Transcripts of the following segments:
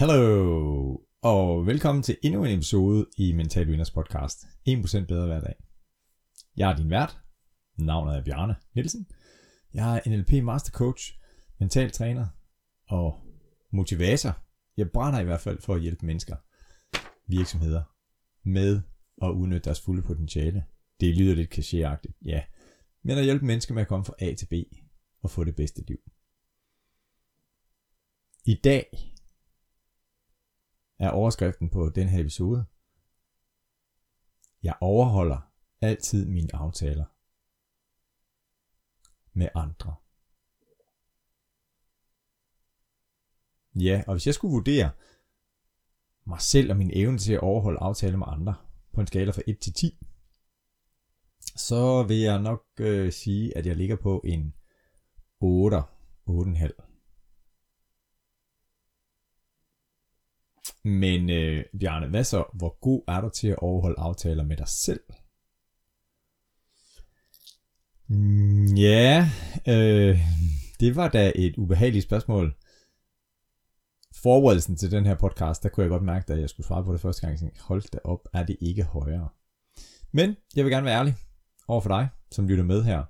Hello, og velkommen til endnu en episode i Mental Winners podcast. 1% bedre hver dag. Jeg er din vært. Navnet er Bjarne Nielsen. Jeg er NLP Master Coach, mental træner og motivator. Jeg brænder i hvert fald for at hjælpe mennesker, virksomheder, med at udnytte deres fulde potentiale. Det lyder lidt klichéagtigt, ja. Men at hjælpe mennesker med at komme fra A til B og få det bedste liv. I dag er overskriften på den her episode. Jeg overholder altid mine aftaler med andre. Ja, og hvis jeg skulle vurdere mig selv og min evne til at overholde aftaler med andre på en skala fra 1 til 10, så vil jeg nok øh, sige, at jeg ligger på en 8, 8,5. Men øh, Bjarne, hvad så? Hvor god er du til at overholde aftaler med dig selv? Mm, ja, øh, det var da et ubehageligt spørgsmål. Forberedelsen til den her podcast, der kunne jeg godt mærke, da jeg skulle svare på det første gang, jeg hold da op, er det ikke højere. Men jeg vil gerne være ærlig over for dig, som lytter med her,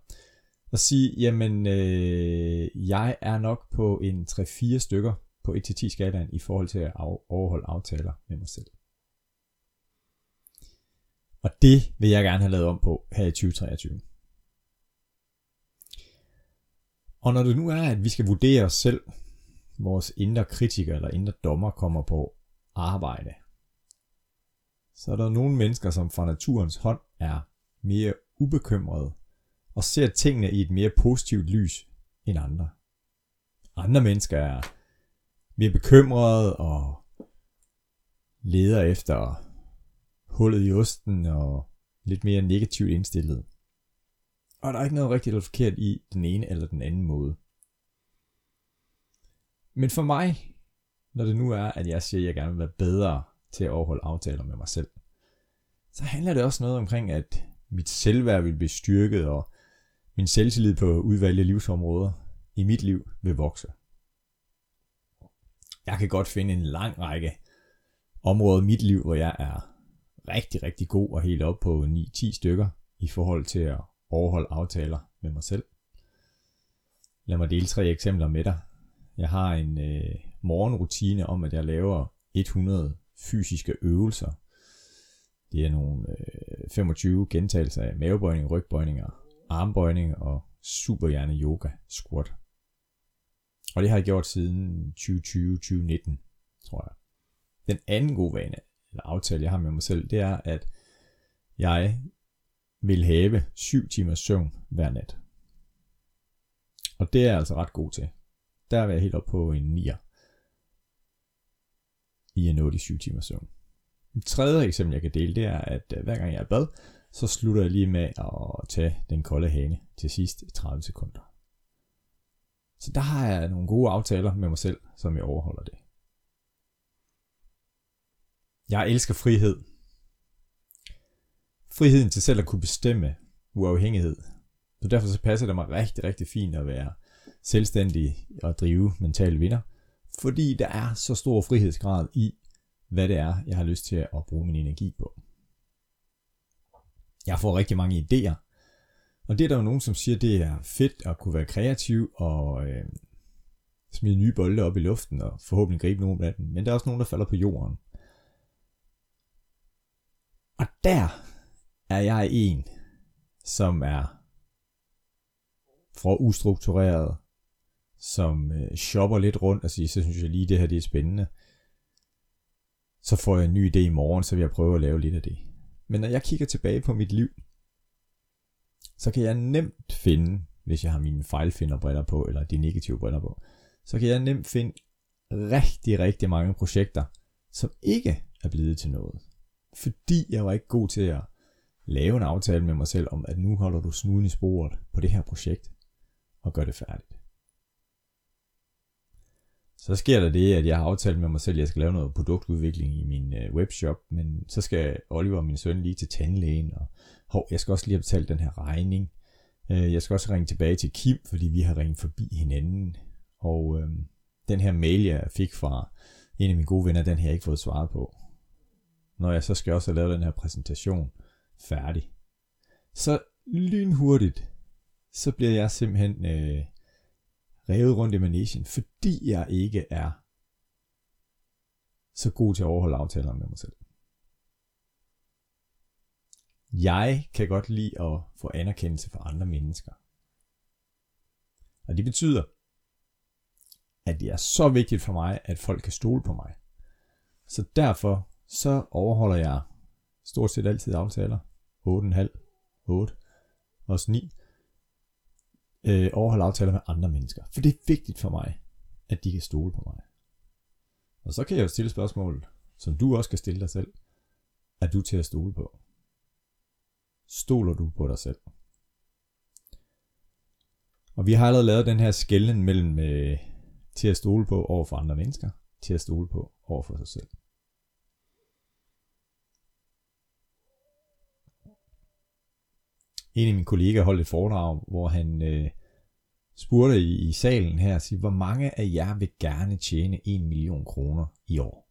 og sige, jamen, øh, jeg er nok på en 3-4 stykker på 1-10 skalaen i forhold til at overholde aftaler med mig selv. Og det vil jeg gerne have lavet om på her i 2023. Og når det nu er, at vi skal vurdere os selv, vores indre kritiker eller indre dommer kommer på arbejde, så er der nogle mennesker, som fra naturens hånd er mere ubekymrede og ser tingene i et mere positivt lys end andre. Andre mennesker er mere bekymrede og leder efter hullet i osten og lidt mere negativt indstillet. Og der er ikke noget rigtigt eller forkert i den ene eller den anden måde. Men for mig, når det nu er, at jeg siger, at jeg gerne vil være bedre til at overholde aftaler med mig selv, så handler det også noget omkring, at mit selvværd vil blive styrket, og min selvtillid på udvalgte livsområder i mit liv vil vokse. Jeg kan godt finde en lang række områder i mit liv, hvor jeg er rigtig, rigtig god og helt op på 9-10 stykker i forhold til at overholde aftaler med mig selv. Lad mig dele tre eksempler med dig. Jeg har en øh, morgenrutine om, at jeg laver 100 fysiske øvelser. Det er nogle øh, 25 gentagelser af mavebøjning, rygbøjninger, armbøjning og superhjerne yoga squat. Og det har jeg gjort siden 2020-2019, tror jeg. Den anden gode vane, eller aftale, jeg har med mig selv, det er, at jeg vil have 7 timers søvn hver nat. Og det er jeg altså ret god til. Der er jeg helt op på en 9'er i at nå de 7 timers søvn. Et tredje eksempel, jeg kan dele, det er, at øh, hver gang jeg er bad, så slutter jeg lige med at tage den kolde hane til sidst 30 sekunder. Så der har jeg nogle gode aftaler med mig selv, som jeg overholder det. Jeg elsker frihed. Friheden til selv at kunne bestemme uafhængighed. Så derfor så passer det mig rigtig, rigtig fint at være selvstændig og drive mental vinder. Fordi der er så stor frihedsgrad i, hvad det er, jeg har lyst til at bruge min energi på. Jeg får rigtig mange idéer, og det er der jo nogen, som siger, det er fedt at kunne være kreativ og øh, smide nye bolde op i luften og forhåbentlig gribe nogen af dem. Men der er også nogen, der falder på jorden. Og der er jeg en, som er for ustruktureret, som øh, shopper lidt rundt og siger, så synes jeg lige, det her det er spændende. Så får jeg en ny idé i morgen, så vil jeg prøve at lave lidt af det. Men når jeg kigger tilbage på mit liv, så kan jeg nemt finde, hvis jeg har mine fejlfinderbriller på, eller de negative briller på, så kan jeg nemt finde rigtig, rigtig mange projekter, som ikke er blevet til noget. Fordi jeg var ikke god til at lave en aftale med mig selv om, at nu holder du snuden i sporet på det her projekt, og gør det færdigt. Så sker der det, at jeg har aftalt med mig selv, at jeg skal lave noget produktudvikling i min øh, webshop, men så skal Oliver, min søn, lige til tandlægen, og hov, jeg skal også lige have betalt den her regning. Øh, jeg skal også ringe tilbage til Kim, fordi vi har ringet forbi hinanden. Og øh, den her mail, jeg fik fra en af mine gode venner, den har jeg ikke fået svaret på. Når jeg så skal også have lavet den her præsentation færdig. Så lynhurtigt, så bliver jeg simpelthen øh, revet rundt i manesien, fordi jeg ikke er så god til at overholde aftaler med mig selv. Jeg kan godt lide at få anerkendelse fra andre mennesker. Og det betyder, at det er så vigtigt for mig, at folk kan stole på mig. Så derfor så overholder jeg stort set altid aftaler. 8,5, 8, også 9. Øh, overholde aftaler med andre mennesker. For det er vigtigt for mig, at de kan stole på mig. Og så kan jeg jo stille spørgsmål, som du også kan stille dig selv. Er du til at stole på? Stoler du på dig selv? Og vi har allerede lavet den her skælden mellem øh, til at stole på over for andre mennesker, til at stole på over for sig selv. En af mine kollegaer holdt et foredrag, hvor han øh, spurgte i, i salen her, sig, hvor mange af jer vil gerne tjene 1 million kroner i år?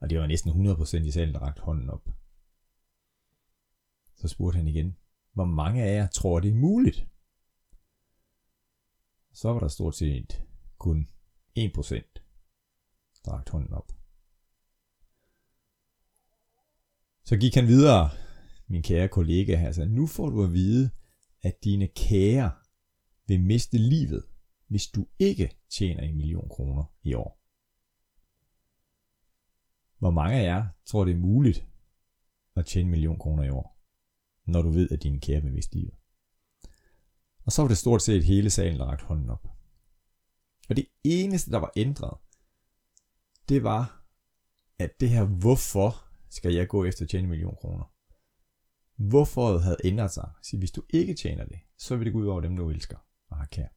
Og det var næsten 100% i salen, der rakte hånden op. Så spurgte han igen, hvor mange af jer tror, det er muligt? Så var der stort set kun 1% der rakte hånden op. Så gik han videre, min kære kollega her, så nu får du at vide, at dine kære vil miste livet, hvis du ikke tjener en million kroner i år. Hvor mange af jer tror, det er muligt at tjene en million kroner i år, når du ved, at dine kære vil miste livet? Og så var det stort set hele salen, der rakte hånden op. Og det eneste, der var ændret, det var, at det her, hvorfor skal jeg gå efter at tjene en million kroner? Hvorfor havde ændret sig. Så hvis du ikke tjener det, så vil det gå ud over dem, du elsker og har kær.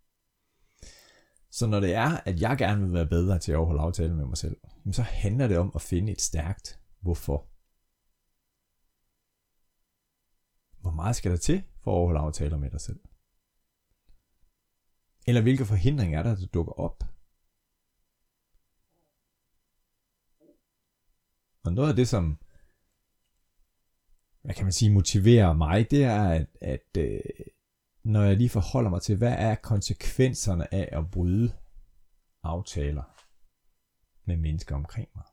Så når det er, at jeg gerne vil være bedre til at overholde aftalen med mig selv, så handler det om at finde et stærkt hvorfor. Hvor meget skal der til for at overholde aftaler med dig selv? Eller hvilke forhindringer er der, der dukker op? Og noget af det, som hvad kan man sige, motiverer mig, det er, at, at øh, når jeg lige forholder mig til, hvad er konsekvenserne af at bryde aftaler med mennesker omkring mig.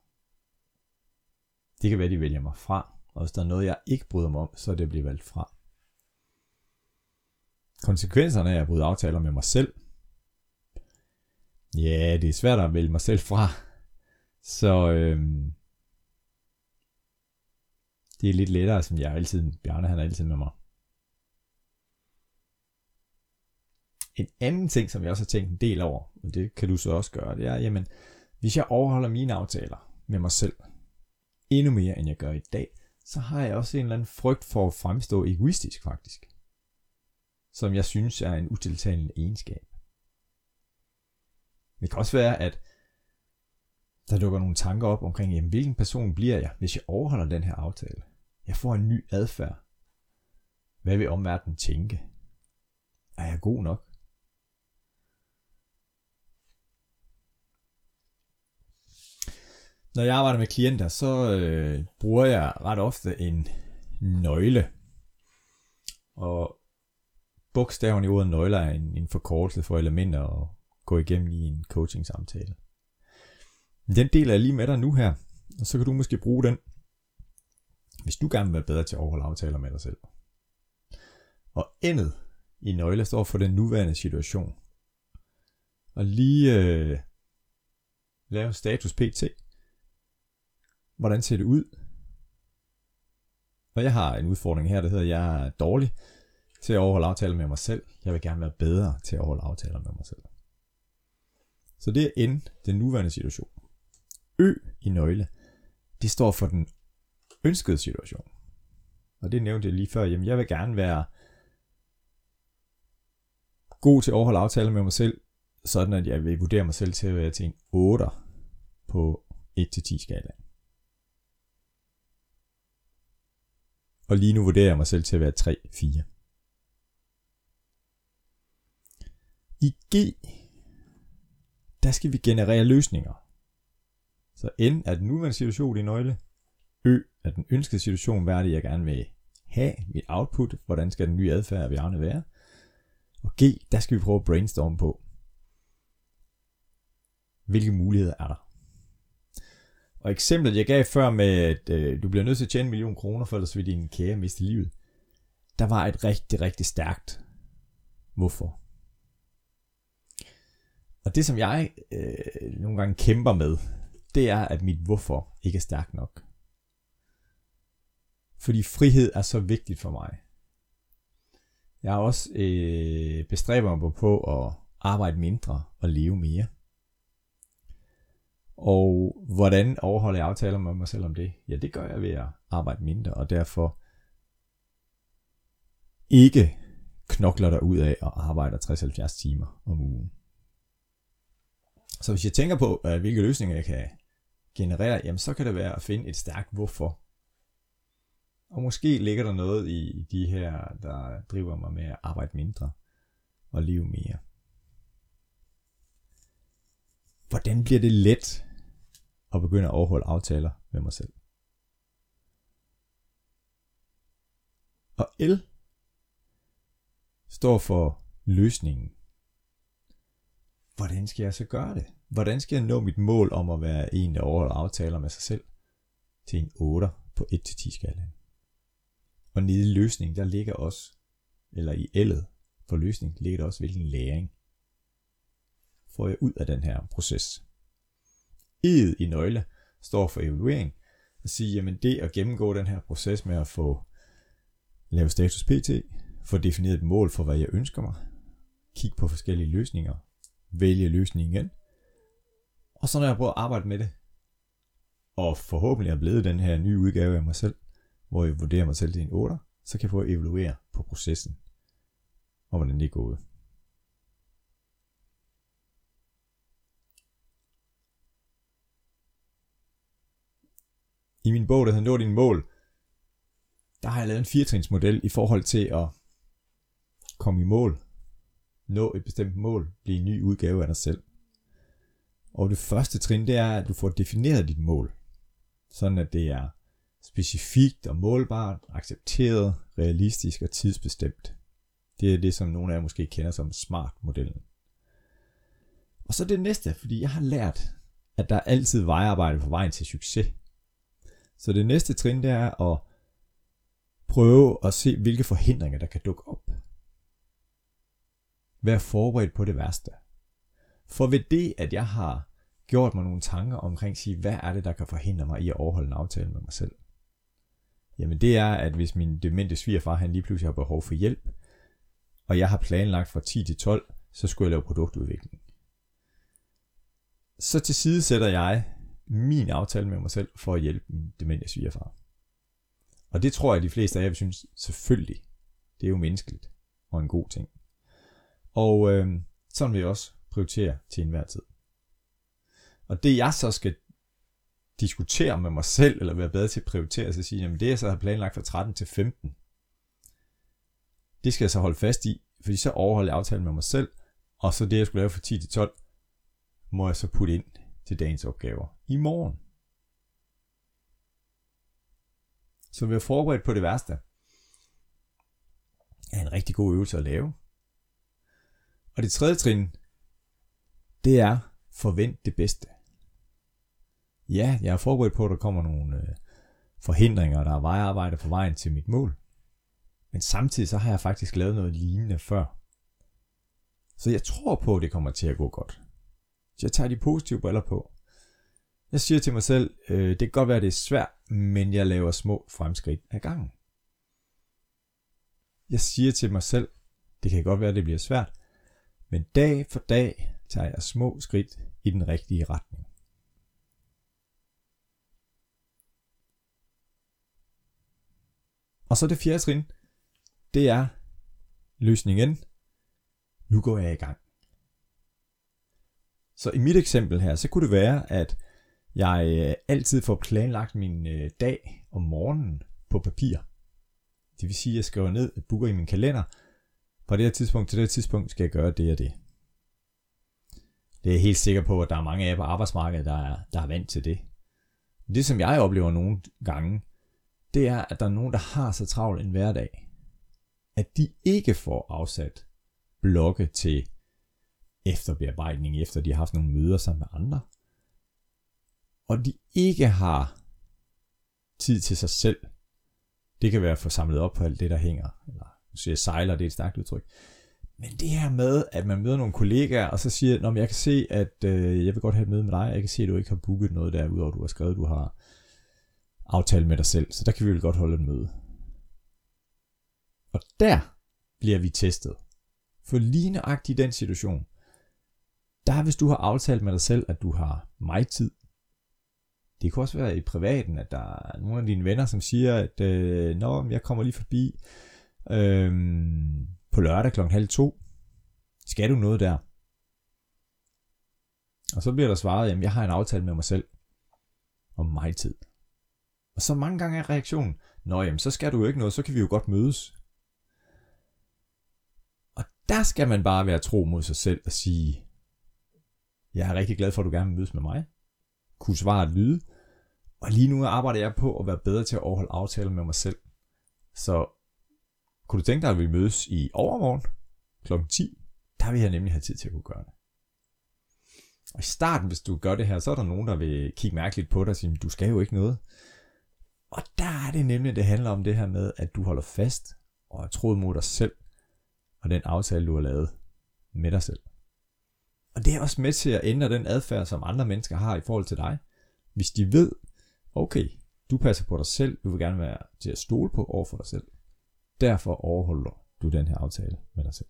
Det kan være, de vælger mig fra, og hvis der er noget, jeg ikke bryder mig om, så er det bliver valgt fra. Konsekvenserne af at bryde aftaler med mig selv, ja, det er svært at vælge mig selv fra, så øhm, det er lidt lettere, som jeg altid, Bjarne han er altid med mig. En anden ting, som jeg også har tænkt en del over, og det kan du så også gøre, det er, jamen, hvis jeg overholder mine aftaler med mig selv, endnu mere end jeg gør i dag, så har jeg også en eller anden frygt for at fremstå egoistisk faktisk. Som jeg synes er en utiltalende egenskab. Det kan også være, at der dukker nogle tanker op omkring, jamen, hvilken person bliver jeg, hvis jeg overholder den her aftale? Jeg får en ny adfærd. Hvad vil omverdenen tænke? Er jeg god nok? Når jeg arbejder med klienter, så øh, bruger jeg ret ofte en nøgle. Og bogstaven i ordet nøgler er en, en forkortelse for elementer at gå igennem i en coaching samtale. Den deler jeg lige med dig nu her, og så kan du måske bruge den hvis du gerne vil være bedre til at overholde aftaler med dig selv. Og endet i nøgle står for den nuværende situation. Og lige øh, lave status pt. Hvordan ser det ud? Og jeg har en udfordring her, der hedder, at jeg er dårlig til at overholde aftaler med mig selv. Jeg vil gerne være bedre til at overholde aftaler med mig selv. Så det er N, den nuværende situation. Ø i nøgle, det står for den ønskede situation. Og det nævnte jeg lige før. Jamen, jeg vil gerne være god til at overholde aftaler med mig selv, sådan at jeg vil vurdere mig selv til at være til en 8 på 1-10 skala. Og lige nu vurderer jeg mig selv til at være 3-4. I G, der skal vi generere løsninger. Så N er den nuværende situation i nøgle. Ø er den ønskede situation, hvad er det, jeg gerne vil have, mit output, hvordan skal den nye adfærd, vi gerne være. Og G, der skal vi prøve at brainstorme på, hvilke muligheder er der. Og eksemplet, jeg gav før med, at øh, du bliver nødt til at tjene en million kroner, for ellers vil din kære miste livet, der var et rigtig, rigtig stærkt hvorfor. Og det, som jeg øh, nogle gange kæmper med, det er, at mit hvorfor ikke er stærkt nok. Fordi frihed er så vigtigt for mig. Jeg har også øh, bestræber mig på at arbejde mindre og leve mere. Og hvordan overholder jeg aftaler med mig selv om det? Ja, det gør jeg ved at arbejde mindre, og derfor ikke knokler der ud af og arbejder 60-70 timer om ugen. Så hvis jeg tænker på, øh, hvilke løsninger jeg kan generere, jamen så kan det være at finde et stærkt hvorfor. Og måske ligger der noget i de her, der driver mig med at arbejde mindre og leve mere. Hvordan bliver det let at begynde at overholde aftaler med mig selv? Og L står for løsningen. Hvordan skal jeg så gøre det? Hvordan skal jeg nå mit mål om at være en, der overholder aftaler med sig selv til en 8 på 1-10 skalaen? Og nede i løsningen, der ligger også, eller i ældet for løsning, ligger der også, hvilken læring får jeg ud af den her proces. E'et i nøgle står for evaluering, og sige, jamen det at gennemgå den her proces med at få lave status PT, få defineret et mål for, hvad jeg ønsker mig, kigge på forskellige løsninger, vælge løsningen igen, og så når jeg prøver at arbejde med det, og forhåbentlig er blevet den her nye udgave af mig selv, hvor jeg vurderer mig selv til en 8, så kan jeg få at evaluere på processen, og hvordan det er gået. I min bog, der hedder Nå din mål, der har jeg lavet en firetrinsmodel i forhold til at komme i mål, nå et bestemt mål, blive en ny udgave af dig selv. Og det første trin, det er, at du får defineret dit mål. Sådan at det er specifikt og målbart, accepteret, realistisk og tidsbestemt. Det er det, som nogle af jer måske kender som SMART-modellen. Og så det næste, fordi jeg har lært, at der er altid vejarbejde på vejen til succes. Så det næste trin, det er at prøve at se, hvilke forhindringer, der kan dukke op. Vær forberedt på det værste. For ved det, at jeg har gjort mig nogle tanker omkring, sige, hvad er det, der kan forhindre mig i at overholde en aftale med mig selv? Jamen det er, at hvis min demente svigerfar, han lige pludselig har behov for hjælp, og jeg har planlagt fra 10 til 12, så skulle jeg lave produktudvikling. Så til side sætter jeg min aftale med mig selv for at hjælpe min demente svigerfar. Og det tror jeg, de fleste af jer vil synes, selvfølgelig, det er jo menneskeligt og en god ting. Og øh, sådan vil jeg også prioritere til enhver tid. Og det jeg så skal diskutere med mig selv, eller være bedre til at prioritere, så sige, jamen det jeg så har planlagt fra 13 til 15, det skal jeg så holde fast i, fordi så overholder jeg aftalen med mig selv, og så det jeg skulle lave fra 10 til 12, må jeg så putte ind til dagens opgaver i morgen. Så vi er forberedt på det værste. er en rigtig god øvelse at lave. Og det tredje trin, det er forvent det bedste. Ja, jeg er forberedt på, at der kommer nogle øh, forhindringer, der er vejarbejde på vejen til mit mål. Men samtidig så har jeg faktisk lavet noget lignende før. Så jeg tror på, at det kommer til at gå godt. Så jeg tager de positive briller på. Jeg siger til mig selv, øh, det kan godt være, at det er svært, men jeg laver små fremskridt ad gangen. Jeg siger til mig selv, det kan godt være, at det bliver svært, men dag for dag tager jeg små skridt i den rigtige retning. Og så det fjerde trin, det er løsningen. Nu går jeg i gang. Så i mit eksempel her, så kunne det være, at jeg øh, altid får planlagt min øh, dag om morgenen på papir. Det vil sige, at jeg skriver ned, booker i min kalender, fra det her tidspunkt til det her tidspunkt skal jeg gøre det og det. Det er jeg helt sikker på, at der er mange af jer på arbejdsmarkedet, der er, der er vant til det. Det, som jeg oplever nogle gange, det er, at der er nogen, der har så travlt en hverdag, at de ikke får afsat blokke til efterbearbejdning, efter de har haft nogle møder sammen med andre, og de ikke har tid til sig selv. Det kan være at få samlet op på alt det, der hænger, eller nu siger jeg sejler, det er et stærkt udtryk. Men det her med, at man møder nogle kollegaer, og så siger, Nå, men jeg kan se, at øh, jeg vil godt have et møde med dig, jeg kan se, at du ikke har booket noget der, udover at du har skrevet, at du har aftalt med dig selv, så der kan vi vel godt holde et møde. Og der bliver vi testet. For lige nøjagtigt i den situation, der hvis du har aftalt med dig selv, at du har mig tid, det kan også være i privaten, at der er nogle af dine venner, som siger, at øh, Nå, jeg kommer lige forbi øh, på lørdag klokken halv to. Skal du noget der? Og så bliver der svaret, at jeg har en aftale med mig selv om mig tid. Og så mange gange er reaktionen, Nå jamen, så skal du jo ikke noget, så kan vi jo godt mødes. Og der skal man bare være tro mod sig selv og sige, jeg er rigtig glad for, at du gerne vil mødes med mig. Kunne svare lyde. Og lige nu arbejder jeg på at være bedre til at overholde aftaler med mig selv. Så kunne du tænke dig, at vi mødes i overmorgen kl. 10? Der vil jeg nemlig have tid til at kunne gøre det. Og i starten, hvis du gør det her, så er der nogen, der vil kigge mærkeligt på dig og sige, du skal jo ikke noget. Og der er det nemlig, det handler om det her med, at du holder fast og er troet mod dig selv, og den aftale, du har lavet med dig selv. Og det er også med til at ændre den adfærd, som andre mennesker har i forhold til dig. Hvis de ved, okay, du passer på dig selv, du vil gerne være til at stole på over for dig selv. Derfor overholder du den her aftale med dig selv.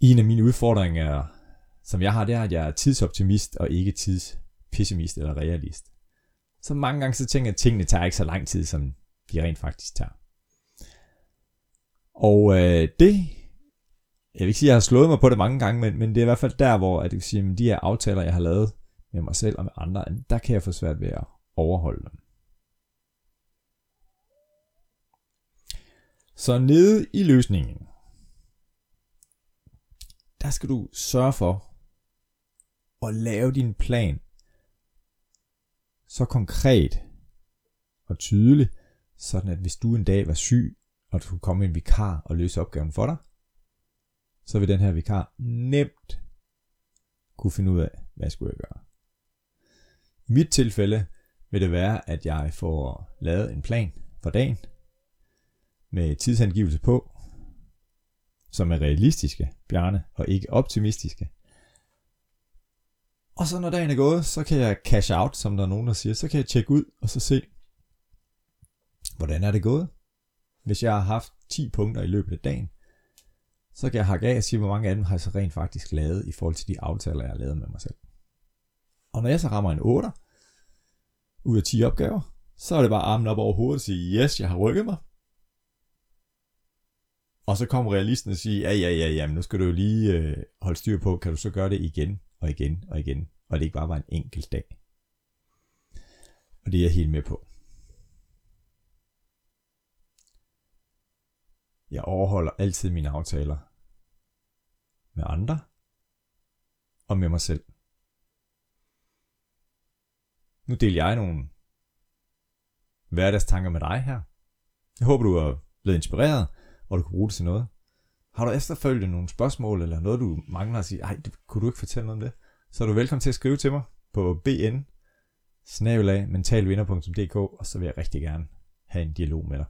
En af mine udfordringer, som jeg har, det er, at jeg er tidsoptimist og ikke pessimist eller realist. Så mange gange så tænker jeg, at tingene tager ikke så lang tid, som de rent faktisk tager. Og øh, det, jeg vil ikke sige, at jeg har slået mig på det mange gange, men, men det er i hvert fald der, hvor at jeg sige, at de her aftaler, jeg har lavet med mig selv og med andre, der kan jeg få svært ved at overholde dem. Så nede i løsningen, der skal du sørge for at lave din plan så konkret og tydelig, sådan at hvis du en dag var syg, og der skulle komme en vikar og løse opgaven for dig, så vil den her vikar nemt kunne finde ud af, hvad skulle jeg gøre. I mit tilfælde vil det være, at jeg får lavet en plan for dagen, med tidsangivelse på, som er realistiske, Bjarne, og ikke optimistiske. Og så når dagen er gået, så kan jeg cash out, som der er nogen, der siger. Så kan jeg tjekke ud og så se, hvordan er det gået. Hvis jeg har haft 10 punkter i løbet af dagen, så kan jeg hakke af og sige, hvor mange af dem har jeg så rent faktisk lavet i forhold til de aftaler, jeg har lavet med mig selv. Og når jeg så rammer en 8 ud af 10 opgaver, så er det bare armen op over hovedet og sige, yes, jeg har rykket mig. Og så kommer realisten og siger, ja, ja, ja, ja, men nu skal du jo lige øh, holde styr på, kan du så gøre det igen og igen og igen, og det ikke bare var en enkelt dag. Og det er jeg helt med på. Jeg overholder altid mine aftaler med andre og med mig selv. Nu deler jeg nogle hverdagstanker med dig her. Jeg håber, du er blevet inspireret, og du kan bruge det til noget. Har du efterfølgende nogle spørgsmål, eller noget, du mangler at sige, ej, det, kunne du ikke fortælle noget om det? Så er du velkommen til at skrive til mig på bn mentalvinder.dk, og så vil jeg rigtig gerne have en dialog med dig.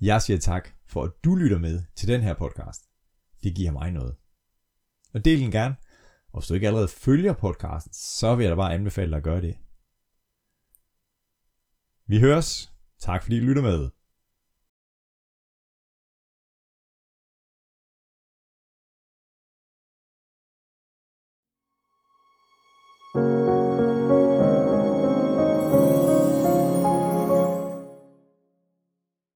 Jeg siger tak for, at du lytter med til den her podcast. Det giver mig noget. Og del den gerne. Og hvis du ikke allerede følger podcasten, så vil jeg da bare anbefale dig at gøre det. Vi høres. Tak fordi du lytter med.